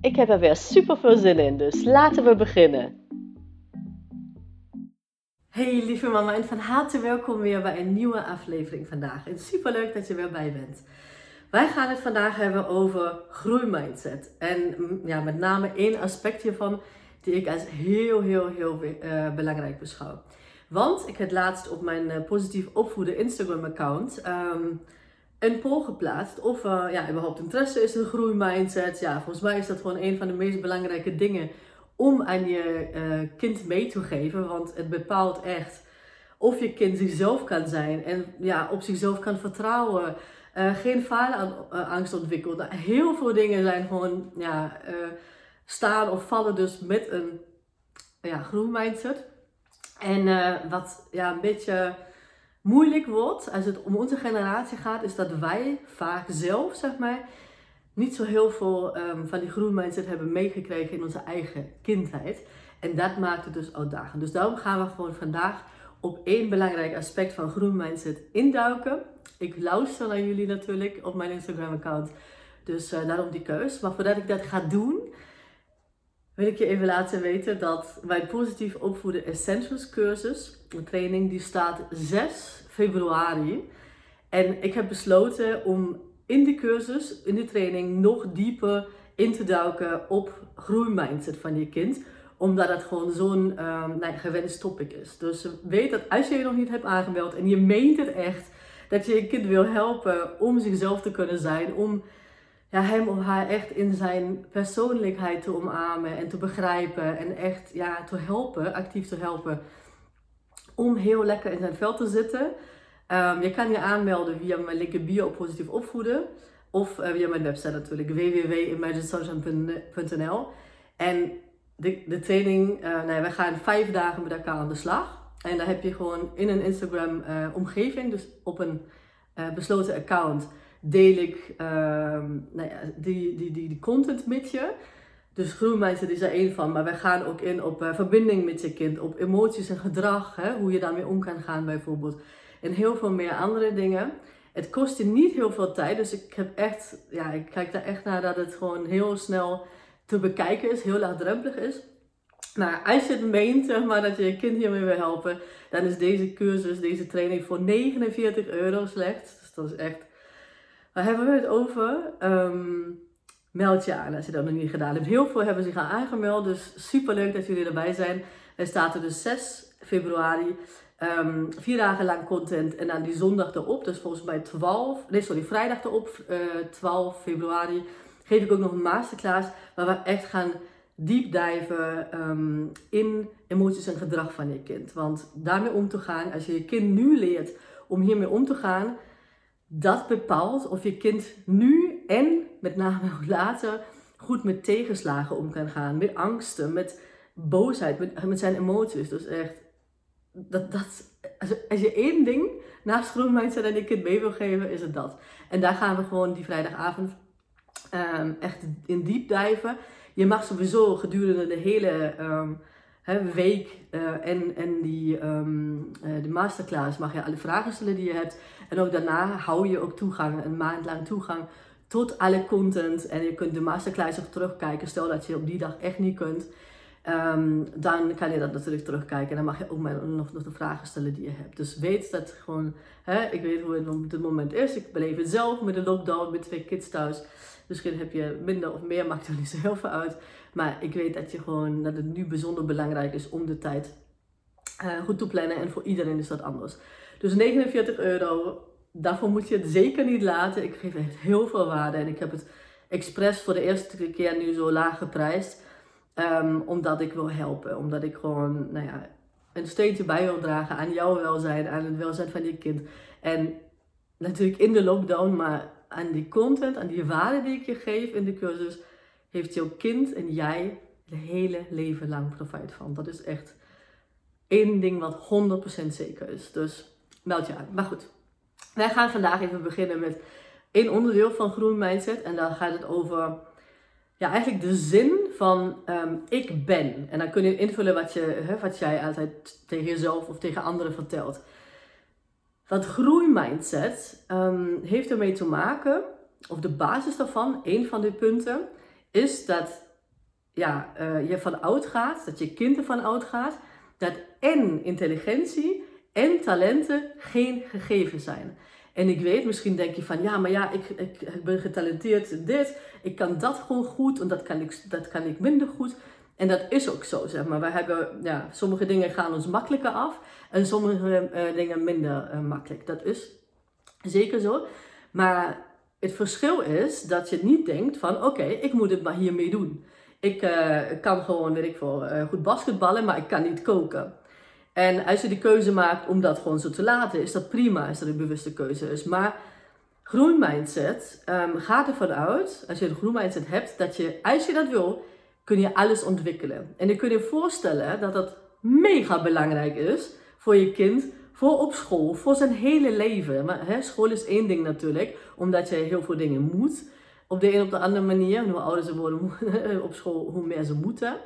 Ik heb er weer super veel zin in, dus laten we beginnen. Hey lieve mama en van harte welkom weer bij een nieuwe aflevering vandaag. En super leuk dat je weer bij bent. Wij gaan het vandaag hebben over groeimindset. En mm, ja, met name één aspect hiervan die ik als heel, heel, heel uh, belangrijk beschouw. Want ik heb laatst op mijn uh, positief opvoeden Instagram account um, een poll geplaatst of uh, ja, überhaupt interesse is in groeimindset. Ja, volgens mij is dat gewoon een van de meest belangrijke dingen om aan je uh, kind mee te geven. Want het bepaalt echt of je kind zichzelf kan zijn en ja, op zichzelf kan vertrouwen. Uh, geen faalangst ontwikkelt. Nou, heel veel dingen zijn gewoon ja, staan of vallen dus met een ja, groeimindset. En wat ja, een beetje moeilijk wordt als het om onze generatie gaat, is dat wij vaak zelf, zeg maar, niet zo heel veel um, van die groenmindset hebben meegekregen in onze eigen kindheid. En dat maakt het dus uitdagend. Dus daarom gaan we gewoon vandaag op één belangrijk aspect van groenmindset induiken. Ik luister naar jullie natuurlijk op mijn Instagram account. Dus uh, daarom die keus. Maar voordat ik dat ga doen, wil ik je even laten weten dat mijn positief opvoeden Essentials cursus, een training die staat 6 februari. En ik heb besloten om in de cursus, in de training, nog dieper in te duiken op groeimindset van je kind. Omdat het gewoon zo'n um, nou, gewenst topic is. Dus weet dat als je je nog niet hebt aangemeld en je meent het echt, dat je je kind wil helpen om zichzelf te kunnen zijn, om ja, hem of haar echt in zijn persoonlijkheid te omarmen en te begrijpen en echt ja, te helpen, actief te helpen, om heel lekker in zijn vel te zitten. Um, je kan je aanmelden via mijn link bio op positief opvoeden of uh, via mijn website natuurlijk www.imaginesocial.nl en de, de training, uh, nee, we gaan vijf dagen met elkaar aan de slag. En dan heb je gewoon in een Instagram uh, omgeving, dus op een besloten account, deel ik ehm, nou ja, die, die, die, content met je. Dus groenmindset is er één van, maar wij gaan ook in op uh, verbinding met je kind, op emoties en gedrag, hè, hoe je daarmee om kan gaan bijvoorbeeld. En heel veel meer andere dingen. Het kost je niet heel veel tijd, dus ik heb echt, ja, ik kijk daar echt naar dat het gewoon heel snel te bekijken is, heel laagdrempelig is. Maar als je het meent, zeg maar, dat je je kind hiermee wil helpen, dan is deze cursus, deze training voor 49 euro slechts. Dus dat is echt Waar hebben we het over? Um, meld je aan als je dat nog niet gedaan hebt. Heel veel hebben zich al aangemeld, dus super leuk dat jullie erbij zijn. Er staat er dus 6 februari. Um, vier dagen lang content en dan die zondag erop, dus volgens mij 12, nee sorry, vrijdag erop, uh, eh, 12 februari, geef ik ook nog een masterclass waar we echt gaan diep diven um, in emoties en gedrag van je kind. Want daarmee om te gaan, als je je kind nu leert om hiermee om te gaan, dat bepaalt of je kind nu en met name ook later goed met tegenslagen om kan gaan. Met angsten, met boosheid, met, met zijn emoties. Dus echt, dat, dat, als, je één ding naast groenmindset en je kind mee wil geven, is het dat. En daar gaan we gewoon die vrijdagavond um, echt in diep dijven. Je mag sowieso gedurende de hele um, week uh, en, en die um, uh, de masterclass mag je alle vragen stellen die je hebt. En ook daarna hou je ook toegang, een maand lang toegang tot alle content. En je kunt de masterclass ook terugkijken. Stel dat je op die dag echt niet kunt. Um, dan kan je dat natuurlijk terugkijken. En dan mag je ook nog, nog de vragen stellen die je hebt. Dus weet dat gewoon, hè, ik weet hoe het op dit moment is. Ik beleef het zelf met de lockdown, met twee kids thuis. Misschien heb je minder of meer, maakt er niet zo heel veel uit. Maar ik weet dat, je gewoon, dat het nu bijzonder belangrijk is om de tijd uh, goed te plannen. En voor iedereen is dat anders. Dus 49 euro, daarvoor moet je het zeker niet laten. Ik geef echt heel veel waarde. En ik heb het expres voor de eerste keer nu zo laag geprijsd. Um, omdat ik wil helpen. Omdat ik gewoon, nou ja, een steentje bij wil dragen aan jouw welzijn, aan het welzijn van je kind. En natuurlijk in de lockdown, maar aan die content, aan die waarde die ik je geef in de cursus, heeft jouw kind en jij het hele leven lang profijt van. Dat is echt één ding wat 100% zeker is. Dus meld je aan. Maar goed, wij gaan vandaag even beginnen met één onderdeel van Groen Mindset. En dan gaat het over ja, eigenlijk de zin van ehm, ik ben. En dan kun je invullen wat, je, hè, wat jij altijd tegen jezelf of tegen anderen vertelt. Dat groeimindset um, heeft ermee te maken, of de basis daarvan, een van die punten, is dat ja, uh, je van oud gaat, dat je kind ervan oud gaat, dat en intelligentie en talenten geen gegeven zijn. En ik weet, misschien denk je van ja, maar ja, ik, ik, ben getalenteerd in dit, ik kan dat gewoon goed en dat kan ik, dat kan ik minder goed. En dat is ook zo, zeg maar. We hebben, ja, sommige dingen gaan ons makkelijker af en sommige uh, dingen minder uh, makkelijk. Dat is zeker zo. Maar het verschil is dat je niet denkt van oké, ik moet het maar hiermee doen. Ik uh, kan gewoon, weet ik veel, goed basketballen, maar ik kan niet koken. En als je de keuze maakt om dat gewoon zo te laten, is dat prima, als dat een bewuste keuze is. Maar groenmindset um, gaat ervan uit, als je een groenmindset hebt, dat je, als je dat wil, kun je alles ontwikkelen. En je kunt je voorstellen dat dat mega belangrijk is voor je kind, voor op school, voor zijn hele leven. Maar hè, school is één ding natuurlijk, omdat je heel veel dingen moet. Op de een of de andere manier. hoe ouder ze worden op school, hoe meer ze moeten.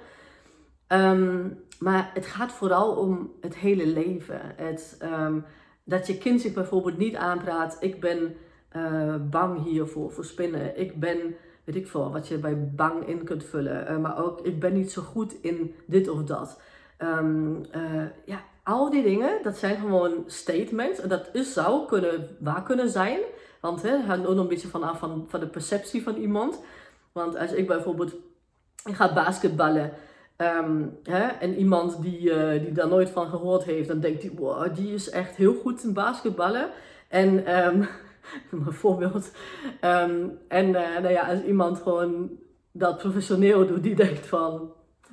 Um, maar het gaat vooral om het hele leven. Het, um, dat je kind zich bijvoorbeeld niet aanpraat. Ik ben uh, bang hiervoor, voor spinnen. Ik ben, weet ik veel, wat je bij bang in kunt vullen. Uh, maar ook, ik ben niet zo goed in dit of dat. Um, uh, ja, al die dingen, dat zijn gewoon statements. En dat is, zou kunnen, waar kunnen zijn. Want het hangt ook nog een beetje vanaf van, van de perceptie van iemand. Want als ik bijvoorbeeld ga basketballen Um, hè, en iemand die, uh, die daar nooit van gehoord heeft, dan denkt hij, wow, die is echt heel goed in basketballen. En, um, voorbeeld. Um, en uh, nou ja, als iemand gewoon dat professioneel doet, die denkt van,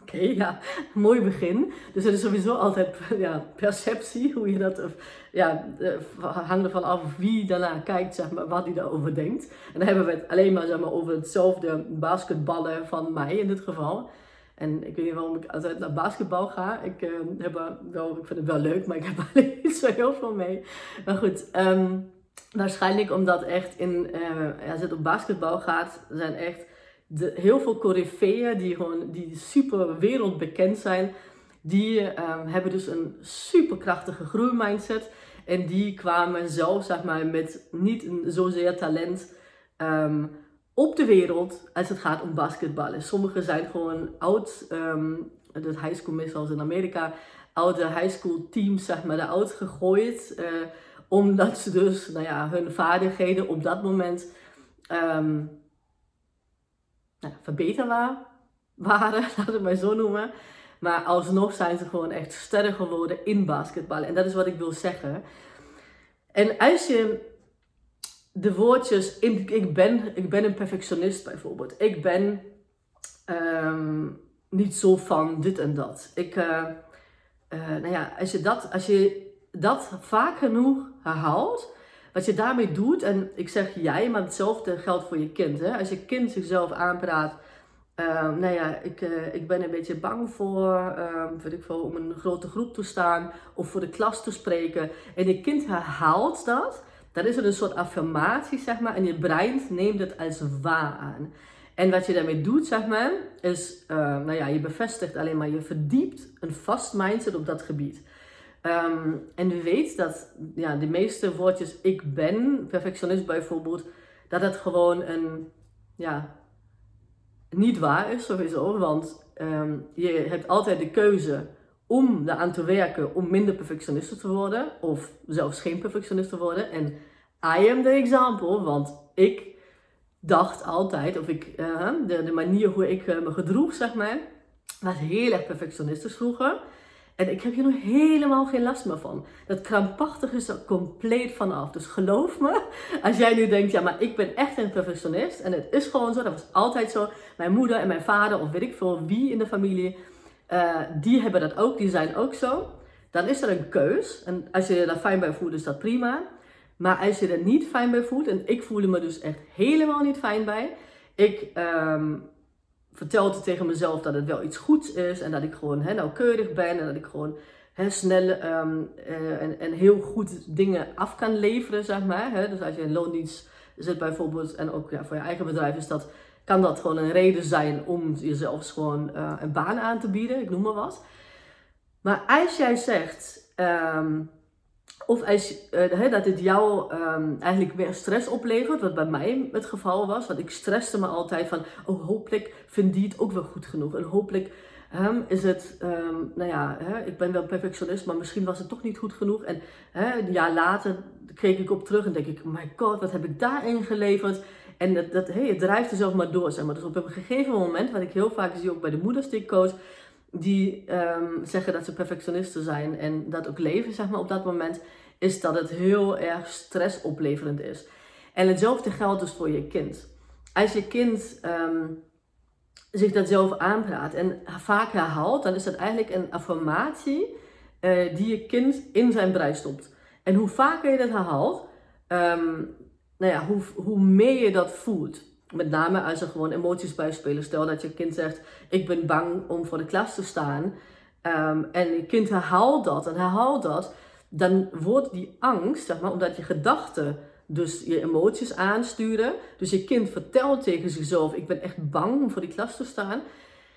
oké, ja, mooi begin. Dus het is sowieso altijd ja, perceptie, hoe je dat, ja, hangt ervan af wie daarna kijkt, zeg maar, wat hij daarover denkt. En dan hebben we het alleen maar, zeg maar, over hetzelfde basketballen van mij in dit geval. En ik weet niet waarom ik altijd naar basketbal ga. Ik, uh, heb wel, ik vind het wel leuk, maar ik heb er niet zo heel veel mee. Maar goed, um, waarschijnlijk omdat echt in, uh, als het op basketbal gaat, zijn echt heel veel coryfeeën die gewoon die super wereldbekend zijn. Die um, hebben dus een superkrachtige groeimindset. En die kwamen zelf, zeg maar, met niet zozeer talent. Um, op de wereld als het gaat om basketballen. Sommige zijn gewoon oud, um, de high school meestal in Amerika, oude high school teams zeg maar eruit gegooid. Uh, omdat ze dus nou ja, hun vaardigheden op dat moment nou, verbeterbaar waren, laten het maar zo noemen. Maar alsnog zijn ze gewoon echt sterren geworden in basketballen. En dat is wat ik wil zeggen. En als je de woordjes, ik ben, ik ben een perfectionist bijvoorbeeld. Ik ben um, niet zo van dit en dat. Ik, uh, uh, nou ja, als je, dat, als je dat vaak genoeg herhaalt, wat je daarmee doet, en ik zeg jij, maar hetzelfde geldt voor je kind. Hè? Als je kind zichzelf aanpraat, uh, nou ja, ik, uh, ik ben een beetje bang voor, weet ik veel, om een grote groep te staan of voor de klas te spreken. En je kind herhaalt dat dan is er een soort affirmatie, zeg maar, en je brein neemt het als waar aan. En wat je daarmee doet, zeg maar, is, uh, nou ja, je bevestigt alleen maar, je verdiept een vast mindset op dat gebied. Um, en we weten dat ja, de meeste woordjes ik ben, perfectionist bijvoorbeeld, dat het gewoon een, ja, niet waar is sowieso. Want um, je hebt altijd de keuze om daaraan te werken om minder perfectionist te worden. Of zelfs geen perfectionist te worden. En I am the example, want ik dacht altijd, of ik, uh, de, de manier hoe ik uh, me gedroeg, zeg maar, was heel erg perfectionistisch vroeger. En ik heb hier nog helemaal geen last meer van. Dat krampachtige is er compleet vanaf. Dus geloof me, als jij nu denkt, ja, maar ik ben echt een perfectionist. En het is gewoon zo, dat was altijd zo. Mijn moeder en mijn vader, of weet ik veel wie in de familie, uh, die hebben dat ook, die zijn ook zo. Dan is er een keus. En als je je daar fijn bij voelt, is dat prima. Maar als je er niet fijn bij voelt, en ik voelde me dus echt helemaal niet fijn bij. Ik, um, vertelde tegen mezelf dat het wel iets goeds is en dat ik gewoon hè, nauwkeurig ben en dat ik gewoon hè, snel ehm, eh, en, en heel goed dingen af kan leveren, zeg maar. Hè. Dus als je in loondienst zit bijvoorbeeld en ook ja, voor je eigen bedrijf is dat, kan dat gewoon een reden zijn om jezelf gewoon uh, een baan aan te bieden, ik noem maar wat. Maar als jij zegt, ehm, of als, uh, dat dit jou um, eigenlijk meer stress oplevert, wat bij mij het geval was. Want ik stresste me altijd van, oh hopelijk vindt die het ook wel goed genoeg. En hopelijk is het, um, nou ja, ik ben wel perfectionist, maar misschien was het toch niet goed genoeg. En een jaar later keek ik op terug en denk ik, my god, wat heb ik daarin geleverd? En dat, dat hey, het drijft er zelf maar door, zeg maar. Dus op een gegeven moment, wat ik heel vaak zie ook bij de moeders die um, zeggen dat ze perfectionisten zijn en dat ook leven, zeg maar, op dat moment, is dat het heel erg stressopleverend is. En hetzelfde geldt dus voor je kind. Als je kind um, zich dat zelf aanpraat en vaak herhaalt, dan is dat eigenlijk een affirmatie uh, die je kind in zijn brein stopt. En hoe vaker je dat herhaalt, um, nou ja, hoe, hoe meer je dat voelt. Met name als er gewoon emoties bij spelen. Stel dat je kind zegt: Ik ben bang om voor de klas te staan. Um, en je kind herhaalt dat en herhaalt dat. Dan wordt die angst, zeg maar, omdat je gedachten dus je emoties aansturen. Dus je kind vertelt tegen zichzelf: Ik ben echt bang om voor die klas te staan.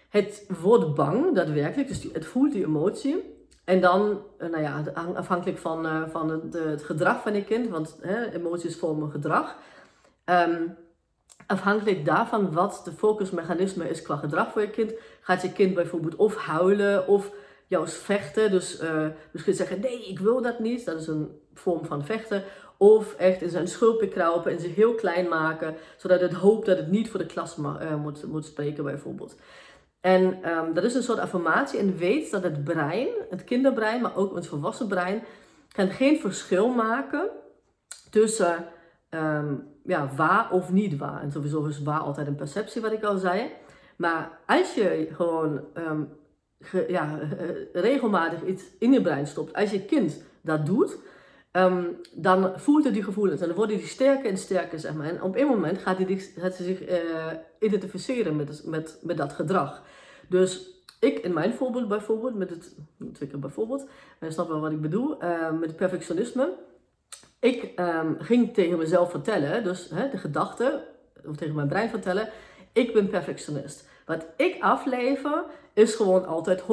Het wordt bang, daadwerkelijk. Dus het voelt die emotie. En dan, eh, nou ja, afhankelijk van, uh, van het, het, gedrag van je kind, want hè, emoties vormen gedrag. Um, afhankelijk daarvan wat de focusmechanisme is qua gedrag voor je kind, gaat je kind bijvoorbeeld of huilen of juist vechten. Dus uh, misschien zeggen, nee, ik wil dat niet. Dat is een vorm van vechten. Of echt in zijn schulpje kruipen en zich heel klein maken, zodat het hoopt dat het niet voor de klas uh, moet, moet spreken bijvoorbeeld. En um, dat is een soort affirmatie en weet dat het brein, het kinderbrein, maar ook het volwassen brein, kan geen verschil maken tussen um, ja, waar of niet waar. En sowieso is waar altijd een perceptie, wat ik al zei. Maar als je gewoon ge, ja, regelmatig iets in je brein stopt, als je kind dat doet, um, dan voelt het die gevoelens en dan worden die sterker en sterker, zeg maar. En op een moment gaat hij, gaat hij zich uh, identificeren met, met, met dat gedrag. Dus ik in mijn voorbeeld bijvoorbeeld, met het, keer bijvoorbeeld, je snapt wel wat ik bedoel, met perfectionisme. Ik um, ging tegen mezelf vertellen, dus hè, de gedachte, of tegen mijn brein vertellen, ik ben perfectionist. Wat ik aflever is gewoon altijd 180%.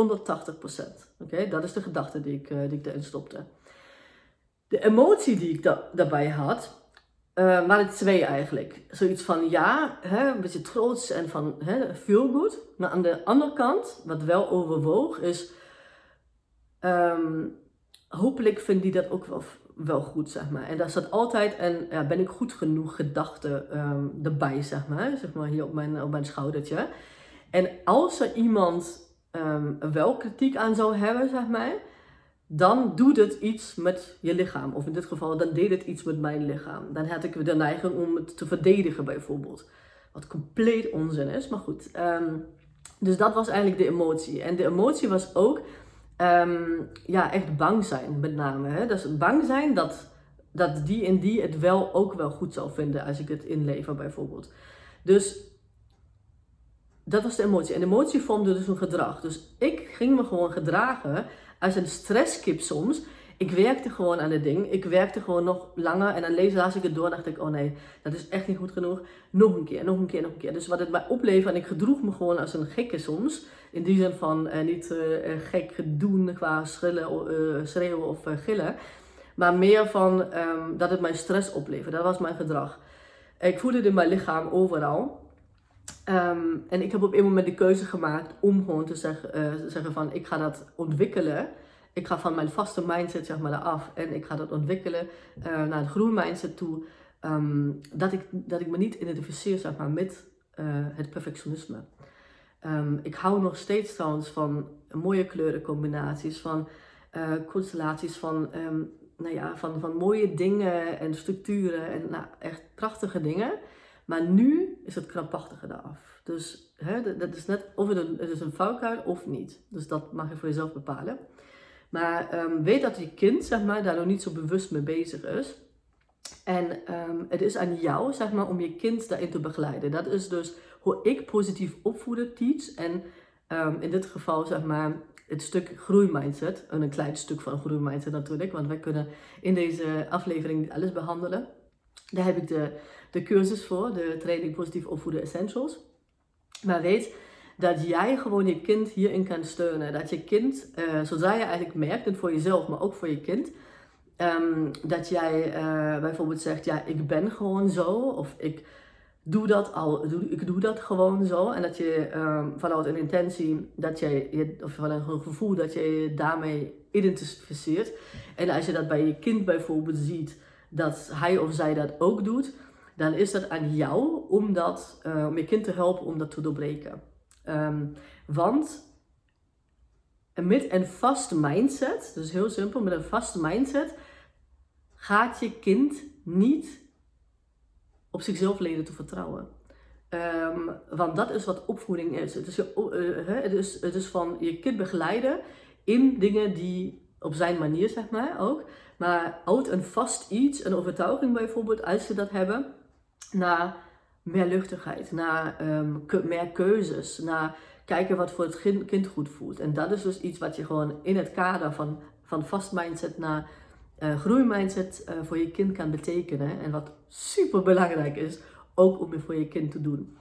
Oké, dat is de gedachte die ik, uh, die ik erin stopte. De emotie die ik da daarbij had, uh, waren twee eigenlijk. Zoiets van ja, hè, een beetje trots en van hè, feel good. Maar aan de andere kant, wat wel overwoog, is um, hopelijk vindt die dat ook wel, wel goed, zeg maar. En daar zat altijd een, ja, ben ik goed genoeg gedachte um, erbij, zeg maar. Zeg maar hier op mijn, op mijn schoudertje. En als er iemand um, wel kritiek aan zou hebben, zeg maar dan doet het iets met je lichaam. Of in dit geval, dan deed het iets met mijn lichaam. Dan had ik de neiging om het te verdedigen, bijvoorbeeld. Wat compleet onzin is, maar goed. Um, dus dat was eigenlijk de emotie. En de emotie was ook, um, ja, echt bang zijn, met name. Hè? Dus bang zijn dat, dat die en die het wel ook wel goed zou vinden als ik het inlever, bijvoorbeeld. Dus dat was de emotie. En de emotie vormde dus een gedrag. Dus ik ging me gewoon gedragen als een stresskip soms. Ik werkte gewoon aan het ding. Ik werkte gewoon nog langer. En dan lees, ik het door en dacht ik, oh nee, dat is echt niet goed genoeg. Nog een keer, nog een keer, nog een keer. Dus wat het mij opleverde, en ik gedroeg me gewoon als een gekke soms. In die zin van uh, niet uh, gek doen qua schrillen, schreeuwen of gillen. Maar meer van um, dat het mij stress opleverde. Dat was mijn gedrag. Ik voelde het in mijn lichaam overal. Um, en ik heb op een moment de keuze gemaakt om gewoon te zeggen van ik ga dat ontwikkelen. Ik ga van mijn vaste mindset zeg maar af en ik ga dat ontwikkelen uh, naar de groene mindset toe. Um, dat, ik, dat ik me niet identificeer zeg maar, met uh, het perfectionisme. Um, ik hou nog steeds trouwens van mooie kleurencombinaties, van constellaties, van, nou ja, van, van mooie dingen en structuren en nou, echt prachtige dingen. Maar nu is het krampachtige eraf. Dus hè, dat is net of het een, het is een valkuil of niet. Dus dat mag je voor jezelf bepalen. Maar um, weet dat je kind zeg maar, daar nog niet zo bewust mee bezig is. En um, het is aan jou zeg maar, om je kind daarin te begeleiden. Dat is dus hoe ik positief opvoeden teach. En ehm, in dit geval zeg maar het stuk groeimindset. En een klein stuk van groeimindset natuurlijk. Want wij kunnen in deze aflevering alles behandelen. Daar heb ik de, de cursus voor. De training positief opvoeden essentials. Maar weet dat jij gewoon je kind hierin kan steunen. Dat je kind, uh, zodra je eigenlijk merkt, en voor jezelf, maar ook voor je kind, ehm, dat jij uh, bijvoorbeeld zegt, ja, ik ben gewoon zo, of ik doe dat al, ik doe dat gewoon zo. En dat je um, vanuit een intentie, dat je, of vanuit een gevoel dat je je daarmee identificeert. En als je dat bij je kind bijvoorbeeld ziet, dat hij of zij dat ook doet, dan is dat aan jou om, dat, uh, om je kind te helpen om dat te doorbreken. Um, want met een vaste mindset, dus heel simpel, met een vaste mindset, gaat je kind niet op zichzelf leren te vertrouwen. Um, want dat is wat opvoeding is. Het is, je, uh, het, is, het is van je kind begeleiden in dingen die op zijn manier, zeg maar ook. Maar uit een vast iets, een overtuiging bijvoorbeeld, als ze dat hebben, naar meer luchtigheid, naar um, meer keuzes, naar kijken wat voor het kind goed voelt. En dat is dus iets wat je gewoon in het kader van, van vast mindset naar uh, groeimindset uh, voor je kind kan betekenen. En wat super belangrijk is, ook om het voor je kind te doen.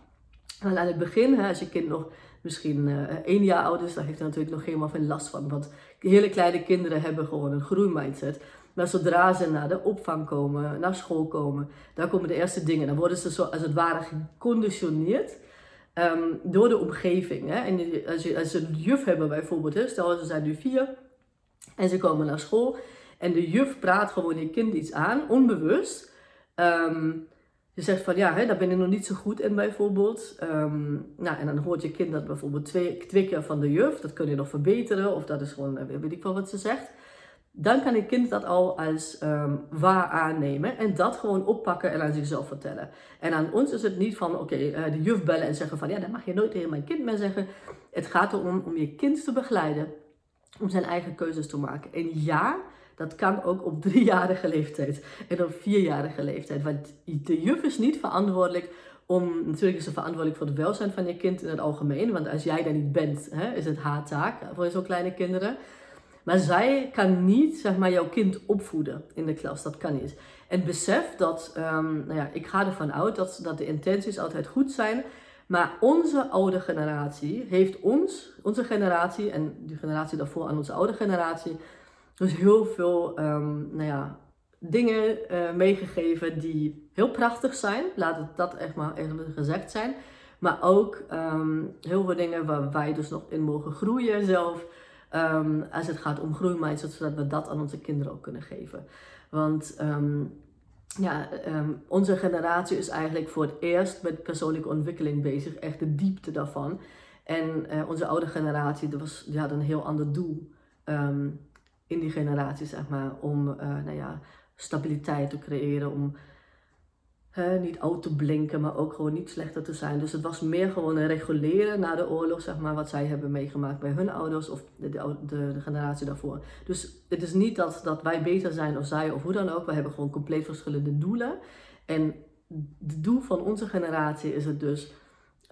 Aan het begin, hè, als je kind nog misschien uh, één jaar oud is, dan heeft hij natuurlijk nog helemaal veel last van. Want hele kleine kinderen hebben gewoon een groeimindset. Maar zodra ze naar de opvang komen, naar school komen, daar komen de eerste dingen. Dan worden ze zo als het ware geconditioneerd um, door de omgeving. Hè. En als, je, als ze een juf hebben bijvoorbeeld, hè, stel ze zijn nu vier en ze komen naar school en de juf praat gewoon je kind iets aan, onbewust. Um, je zegt van ja, hè, daar ben ik nog niet zo goed in bijvoorbeeld. Um, nou, en dan hoort je kind dat bijvoorbeeld twee, twee keer van de juf. Dat kun je nog verbeteren of dat is gewoon, eh, weet ik wel wat ze zegt dan kan een kind dat al als um, waar aannemen en dat gewoon oppakken en aan zichzelf vertellen. En aan ons is het niet van, oké, uh, de juf bellen en zeggen van, ja, dat mag je nooit tegen mijn kind meer zeggen. Het gaat erom om je kind te begeleiden, om zijn eigen keuzes te maken. En ja, dat kan ook op driejarige leeftijd en op vierjarige leeftijd. Want de juf is niet verantwoordelijk om, natuurlijk is ze verantwoordelijk voor het welzijn van je kind in het algemeen. Want als jij daar niet bent, hè, is het haar taak voor zo'n kleine kinderen. Maar zij kan niet, zeg maar, jouw kind opvoeden in de klas. Dat kan niet. En besef dat, um, nou ja, ik ga ervan uit dat, dat de intenties altijd goed zijn. Maar onze oude generatie heeft ons, onze generatie en de generatie daarvoor aan onze oude generatie, dus heel veel, um, nou ja, dingen uh, meegegeven die heel prachtig zijn. Laat het dat echt maar even gezegd zijn. Maar ook um, heel veel dingen waar wij dus nog in mogen groeien zelf. Um, als het gaat om groeimindset, zodat we dat aan onze kinderen ook kunnen geven. Want um, ja, um, onze generatie is eigenlijk voor het eerst met persoonlijke ontwikkeling bezig, echt de diepte daarvan. En uh, onze oude generatie, was, die had een heel ander doel in die generatie, zeg maar, om uh, nou ja, stabiliteit te creëren, om niet oud te blinken, maar ook gewoon niet slechter te zijn. Dus het was meer gewoon een reguleren na de oorlog, zeg maar, wat zij hebben meegemaakt bij hun ouders of de, de, de, generatie daarvoor. Dus het is niet dat, dat wij beter zijn of zij of hoe dan ook. We hebben gewoon compleet verschillende doelen. En het doel van onze generatie is het dus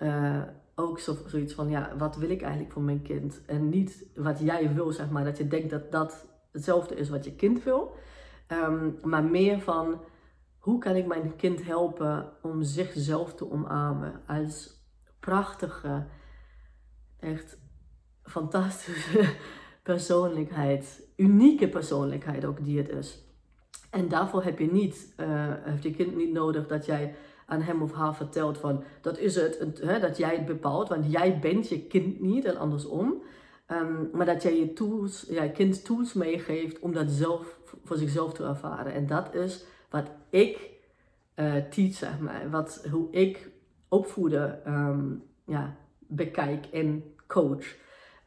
uh, ook zo, zoiets van, ja, wat wil ik eigenlijk voor mijn kind? En niet wat jij wil, zeg maar, dat je denkt dat dat hetzelfde is wat je kind wil. Um, maar meer van hoe kan ik mijn kind helpen om zichzelf te omarmen als prachtige, echt fantastische persoonlijkheid, unieke persoonlijkheid ook die het is. En daarvoor heb je niet, uh, heeft je kind niet nodig dat jij aan hem of haar vertelt van dat is het, hè, dat jij het bepaalt, want jij bent je kind niet en andersom. Um, maar dat jij je tools, ja, kind tools meegeeft om dat zelf voor zichzelf te ervaren. En dat is wat ik uh, teach, zeg maar. Wat, hoe ik opvoeden um, ja, bekijk en coach.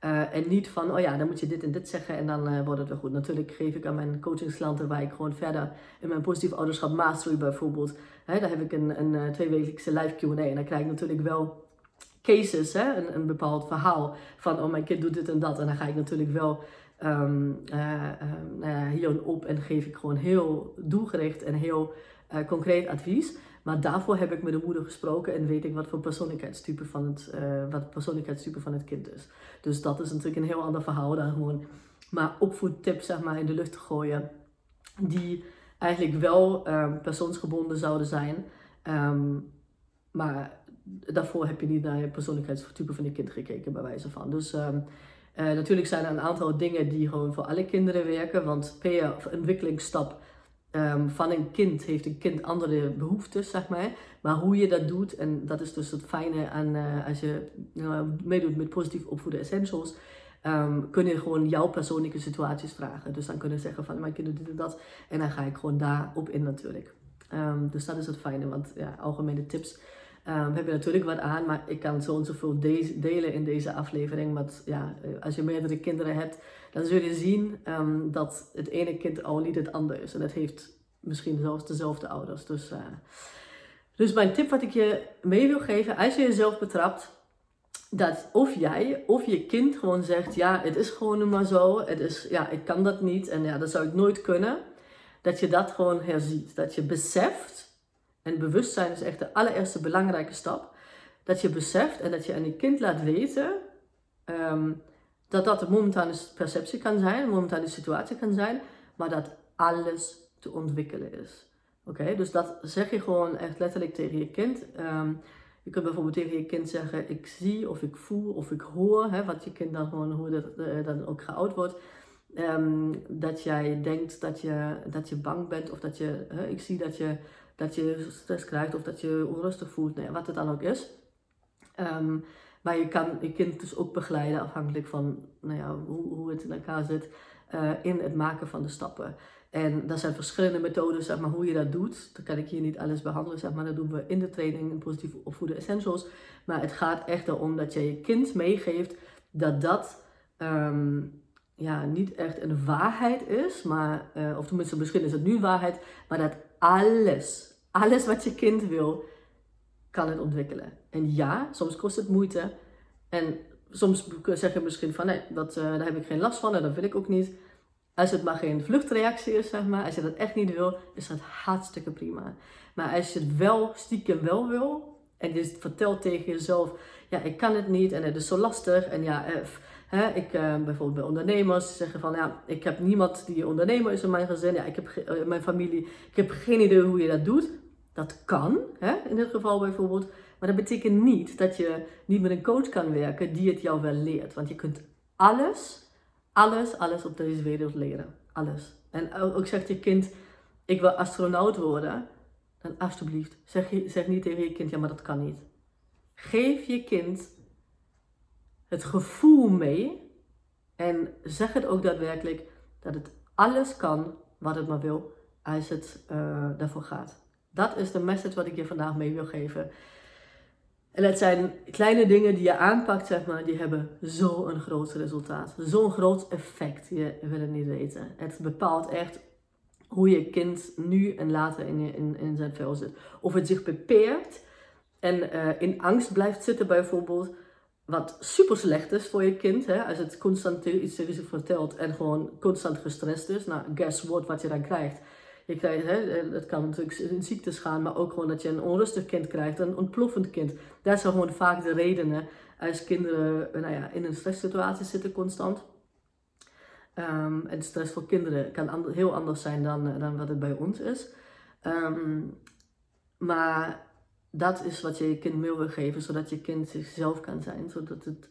Uh, en niet van, oh ja, dan moet je dit en dit zeggen en dan uh, wordt het weer goed. Natuurlijk geef ik aan mijn coachingsklanten waar ik gewoon verder in mijn positief ouderschap mastery bijvoorbeeld. Hè, daar heb ik een, een tweewekelijkse live Q&A en dan krijg ik natuurlijk wel cases, hè, een, een bepaald verhaal van, oh mijn kind doet dit en dat. En dan ga ik natuurlijk wel um, hierop en geef ik gewoon heel doelgericht en heel uh, concreet advies. Maar daarvoor heb ik met de moeder gesproken en weet ik wat voor persoonlijkheidstype van het, uh, wat persoonlijkheidstype van het kind is. Dus dat is natuurlijk een heel ander verhaal dan gewoon maar opvoedtips zeg maar, in de lucht te gooien. Die eigenlijk wel um, persoonsgebonden zouden zijn. Maar daarvoor heb je niet naar je persoonlijkheidstype van je kind gekeken, bij wijze van. Dus uh, natuurlijk zijn er een aantal dingen die gewoon voor alle kinderen werken. Want per ontwikkelingsstap um, van een kind heeft een kind andere behoeftes, zeg maar. Maar hoe je dat doet, en dat is dus het fijne aan uh, als je uh, meedoet met positief opvoeden essentials. Kun je gewoon jouw persoonlijke situaties vragen. Dus dan kunnen je zeggen van mijn kinderen dit en dat. En dan ga ik gewoon daarop in natuurlijk. Um, dus dat is het fijne, want ja, algemene tips um, heb je natuurlijk wat aan. Maar ik kan zo en zoveel de delen in deze aflevering. Want ja, eh, als je meerdere kinderen hebt, dan zul je zien dat het ene kind al niet het andere is. En dat heeft misschien zelfs dezelfde ouders. Dus, uh, dus mijn tip wat ik je mee wil geven, als je jezelf betrapt dat of jij of je kind gewoon zegt: Ja, het is gewoon maar zo. Het is, ja, ik kan dat niet en ja, dat zou ik nooit kunnen. Dat je dat gewoon herziet. Dat je beseft, en bewustzijn is echt de allereerste belangrijke stap. Dat je beseft en dat je aan je kind laat weten um, dat dat een momentane perceptie kan zijn, een momentane situatie kan zijn, maar dat alles te ontwikkelen is. Oké, dus dat zeg je gewoon echt letterlijk tegen je kind. Um, je kunt bijvoorbeeld tegen je kind zeggen, ik zie of ik voel of ik hoor, hè, wat je kind dan gewoon, hoe dat uh, dan ook geoud wordt. Um, dat jij denkt dat je, dat je bang bent of dat je, ik zie dat je, dat je stress krijgt of dat je onrustig voelt, nee, wat het dan ook is. Um, maar je kan je kind dus ook begeleiden afhankelijk van nou ja, hoe, hoe het in elkaar zit uh, in het maken van de stappen. En dat zijn verschillende methoden, zeg maar, hoe je dat doet. Dan kan ik hier niet alles behandelen, zeg maar. Dat doen we in de training in positief opvoeden essentials. Maar het gaat echt erom dat je je kind meegeeft dat dat um, ja, niet echt een waarheid is. Maar, uh, of tenminste, misschien is het nu waarheid. Maar dat alles, alles wat je kind wil, kan het ontwikkelen. En ja, soms kost het moeite. En soms zeg je misschien van, nee, dat, uh, daar heb ik geen last van en dat wil ik ook niet. Als het maar geen vluchtreactie is, zeg maar, als je dat echt niet wil, is dat hartstikke prima. Maar als je het wel stiekem wel wil, en je vertelt tegen jezelf, ja, ik kan het niet en het is zo lastig. En ja, eh, ik uh, bijvoorbeeld bij ondernemers zeggen van, ja, ik heb niemand die ondernemer is in mijn gezin, ja, ik heb uh, mijn familie, ik heb geen idee hoe je dat doet. Dat kan, in dit geval bijvoorbeeld. Maar dat betekent niet dat je niet met een coach kan werken die het jou wel leert. Want je kunt alles alles, alles op deze wereld leren. Alles. En ook zegt je kind, ik wil astronaut worden. Dan alsjeblieft, zeg, zeg niet tegen je kind, ja maar dat kan niet. Geef je kind het gevoel mee. En zeg het ook daadwerkelijk dat het alles kan wat het maar wil als het uh, daarvoor gaat. Dat is de message wat ik je vandaag mee wil geven. En het zijn kleine dingen die je aanpakt, zeg maar, die hebben zo'n groot resultaat. Zo'n groot effect, je wil het niet weten. Het bepaalt echt hoe je kind nu en later in, in, in zijn vel zit. Of het zich beperkt en uh, in angst blijft zitten bijvoorbeeld. Wat super slecht is voor je kind. Hè? Als het constant iets tegen zich vertelt en gewoon constant gestrest is. Nou, guess what, wat je dan krijgt je krijgt, hè, eh, het kan natuurlijk in ziektes gaan, maar ook gewoon dat je een onrustig kind krijgt, een ontploffend kind. Dat zijn gewoon vaak de redenen als kinderen nou ja, in een stresssituatie zitten constant. Um, en stress voor kinderen kan heel anders zijn dan, eh, dan wat het bij ons is. Um, maar dat is wat je je kind mee wil geven, zodat je kind zichzelf kan zijn, zodat het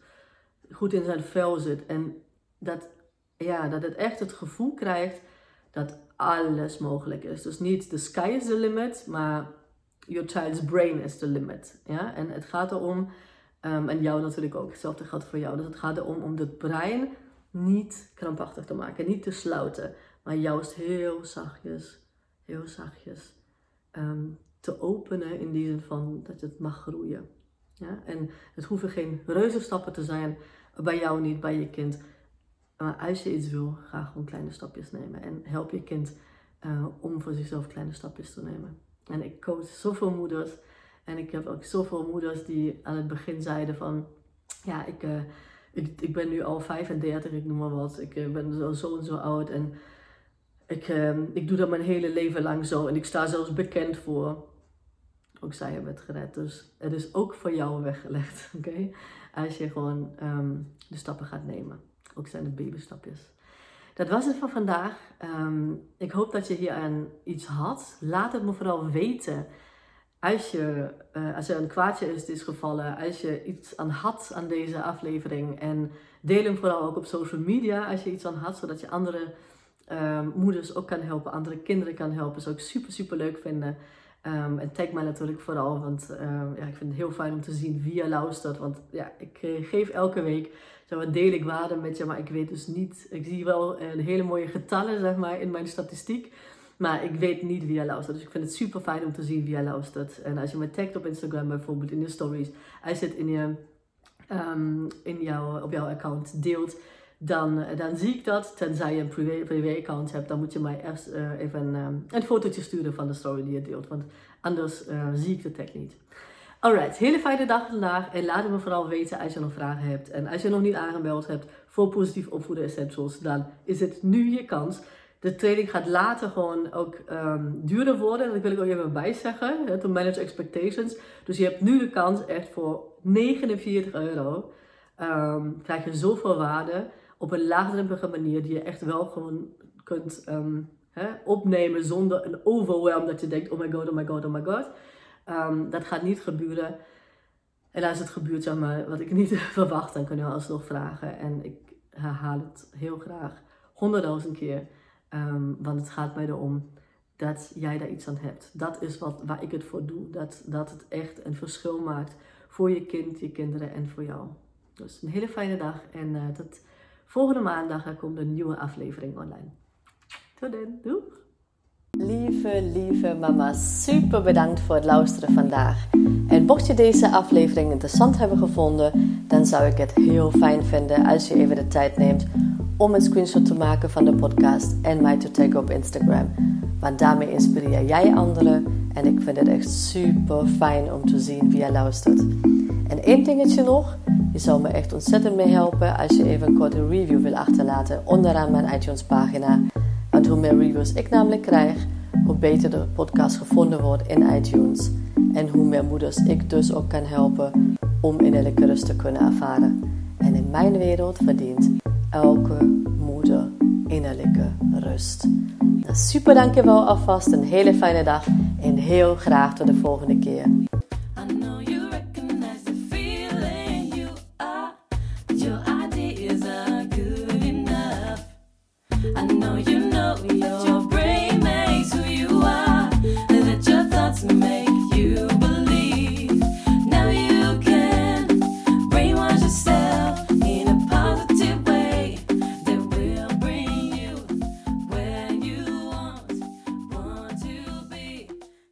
goed in zijn vel zit. En dat, ja, dat het echt het gevoel krijgt dat alles mogelijk is. Dus niet the sky is the limit, maar your child's brain is the limit. Ja? En het gaat erom, um, en jou natuurlijk ook, hetzelfde geldt voor jou. Dus het gaat erom om het brein niet krampachtig te maken, niet te sluiten, maar juist heel zachtjes, heel zachtjes um, te openen in die zin van dat het mag groeien. Ja? En het hoeven geen reuzenstappen te zijn, bij jou niet, bij je kind. Maar als je iets wil, ga gewoon kleine stapjes nemen. En help je kind uh, om voor zichzelf kleine stapjes te nemen. En ik coach zoveel moeders. En ik heb ook zoveel moeders die aan het begin zeiden van... Ja, ik, uh, ik, ik ben nu al 35, ik noem maar wat. Ik uh, ben zo, zo en zo oud. En ik, ik doe dat mijn hele leven lang zo. En ik sta zelfs bekend voor ook zij hebben het gered. Dus het is ook voor jou weggelegd, oké? Als je gewoon ehm, de stappen gaat nemen. Ook zijn het babystapjes. Dat was het voor vandaag. Ehm, ik hoop dat je hier aan iets had. Laat het me vooral weten. Als, je, uh, als er een kwaadje is, is gevallen, als je iets aan had aan deze aflevering. En deel hem vooral ook op social media als je iets aan had, zodat je andere um, moeders ook kan helpen, andere kinderen kan helpen. Zou ik super, super leuk vinden. Um, en tag mij natuurlijk vooral, want um, ja, ik vind het heel fijn om te zien wie je luistert. Want ja, ik eh, geef elke week, zo wat deel ik waarde met je, maar ik weet dus niet. Ik zie wel een hele mooie getallen, zeg maar, in mijn statistiek. Maar ik weet niet wie je luistert. Dus ik vind het super fijn om te zien wie je luistert. En als je me tagt op Instagram bijvoorbeeld in je stories, je het in je, um, in jouw, op jouw account deelt dan, eh, dan zie ik dat. Tenzij je een privé, privé account hebt, dan moet je mij eerst uh, even um, een fotootje sturen van de story die je deelt. Want anders uh, zie ik de tag niet. Alright, hele fijne dag vandaag. En laat het me vooral weten als je nog vragen hebt. En als je nog niet aangemeld hebt voor Positief Opvoeden Essentials, dan is het nu je kans. De training gaat later gewoon ook um, duurder worden. Dat wil ik ook even bij zeggen. To manage expectations. Dus je hebt nu de kans echt voor 49 euro. Um, krijg je zoveel waarde op een laagdrempelige manier die je echt wel gewoon kunt um, hè, opnemen zonder een overwhelm dat je denkt, oh my god, oh my god, oh my god. Um, dat gaat niet gebeuren. En als het gebeurt, zeg maar, wat ik niet verwacht, dan kun je alsnog vragen. En ik herhaal het heel graag honderdduizend keer. Um, want het gaat mij erom dat jij daar iets aan hebt. Dat is wat, waar ik het voor doe. Dat, dat het echt een verschil maakt voor je kind, je kinderen en voor jou. Dus een hele fijne dag en uh, tot Volgende maandag komt een nieuwe aflevering online. Tot dan! Lieve, lieve mama, super bedankt voor het luisteren vandaag. En mocht je deze aflevering interessant hebben gevonden, dan zou ik het heel fijn vinden als je even de tijd neemt om een screenshot te maken van de podcast en mij te taggen op Instagram. Want daarmee inspireer jij anderen en ik vind het echt super fijn om te zien wie je luistert. En één dingetje nog. Je zou me echt ontzettend mee helpen als je even een korte review wil achterlaten onderaan mijn iTunes pagina. Want hoe meer reviews ik namelijk krijg, hoe beter de podcast gevonden wordt in iTunes. En hoe meer moeders ik dus ook kan helpen om innerlijke rust te kunnen ervaren. En in mijn wereld verdient elke moeder innerlijke rust. Super dankjewel alvast, een hele fijne dag en heel graag tot de volgende keer.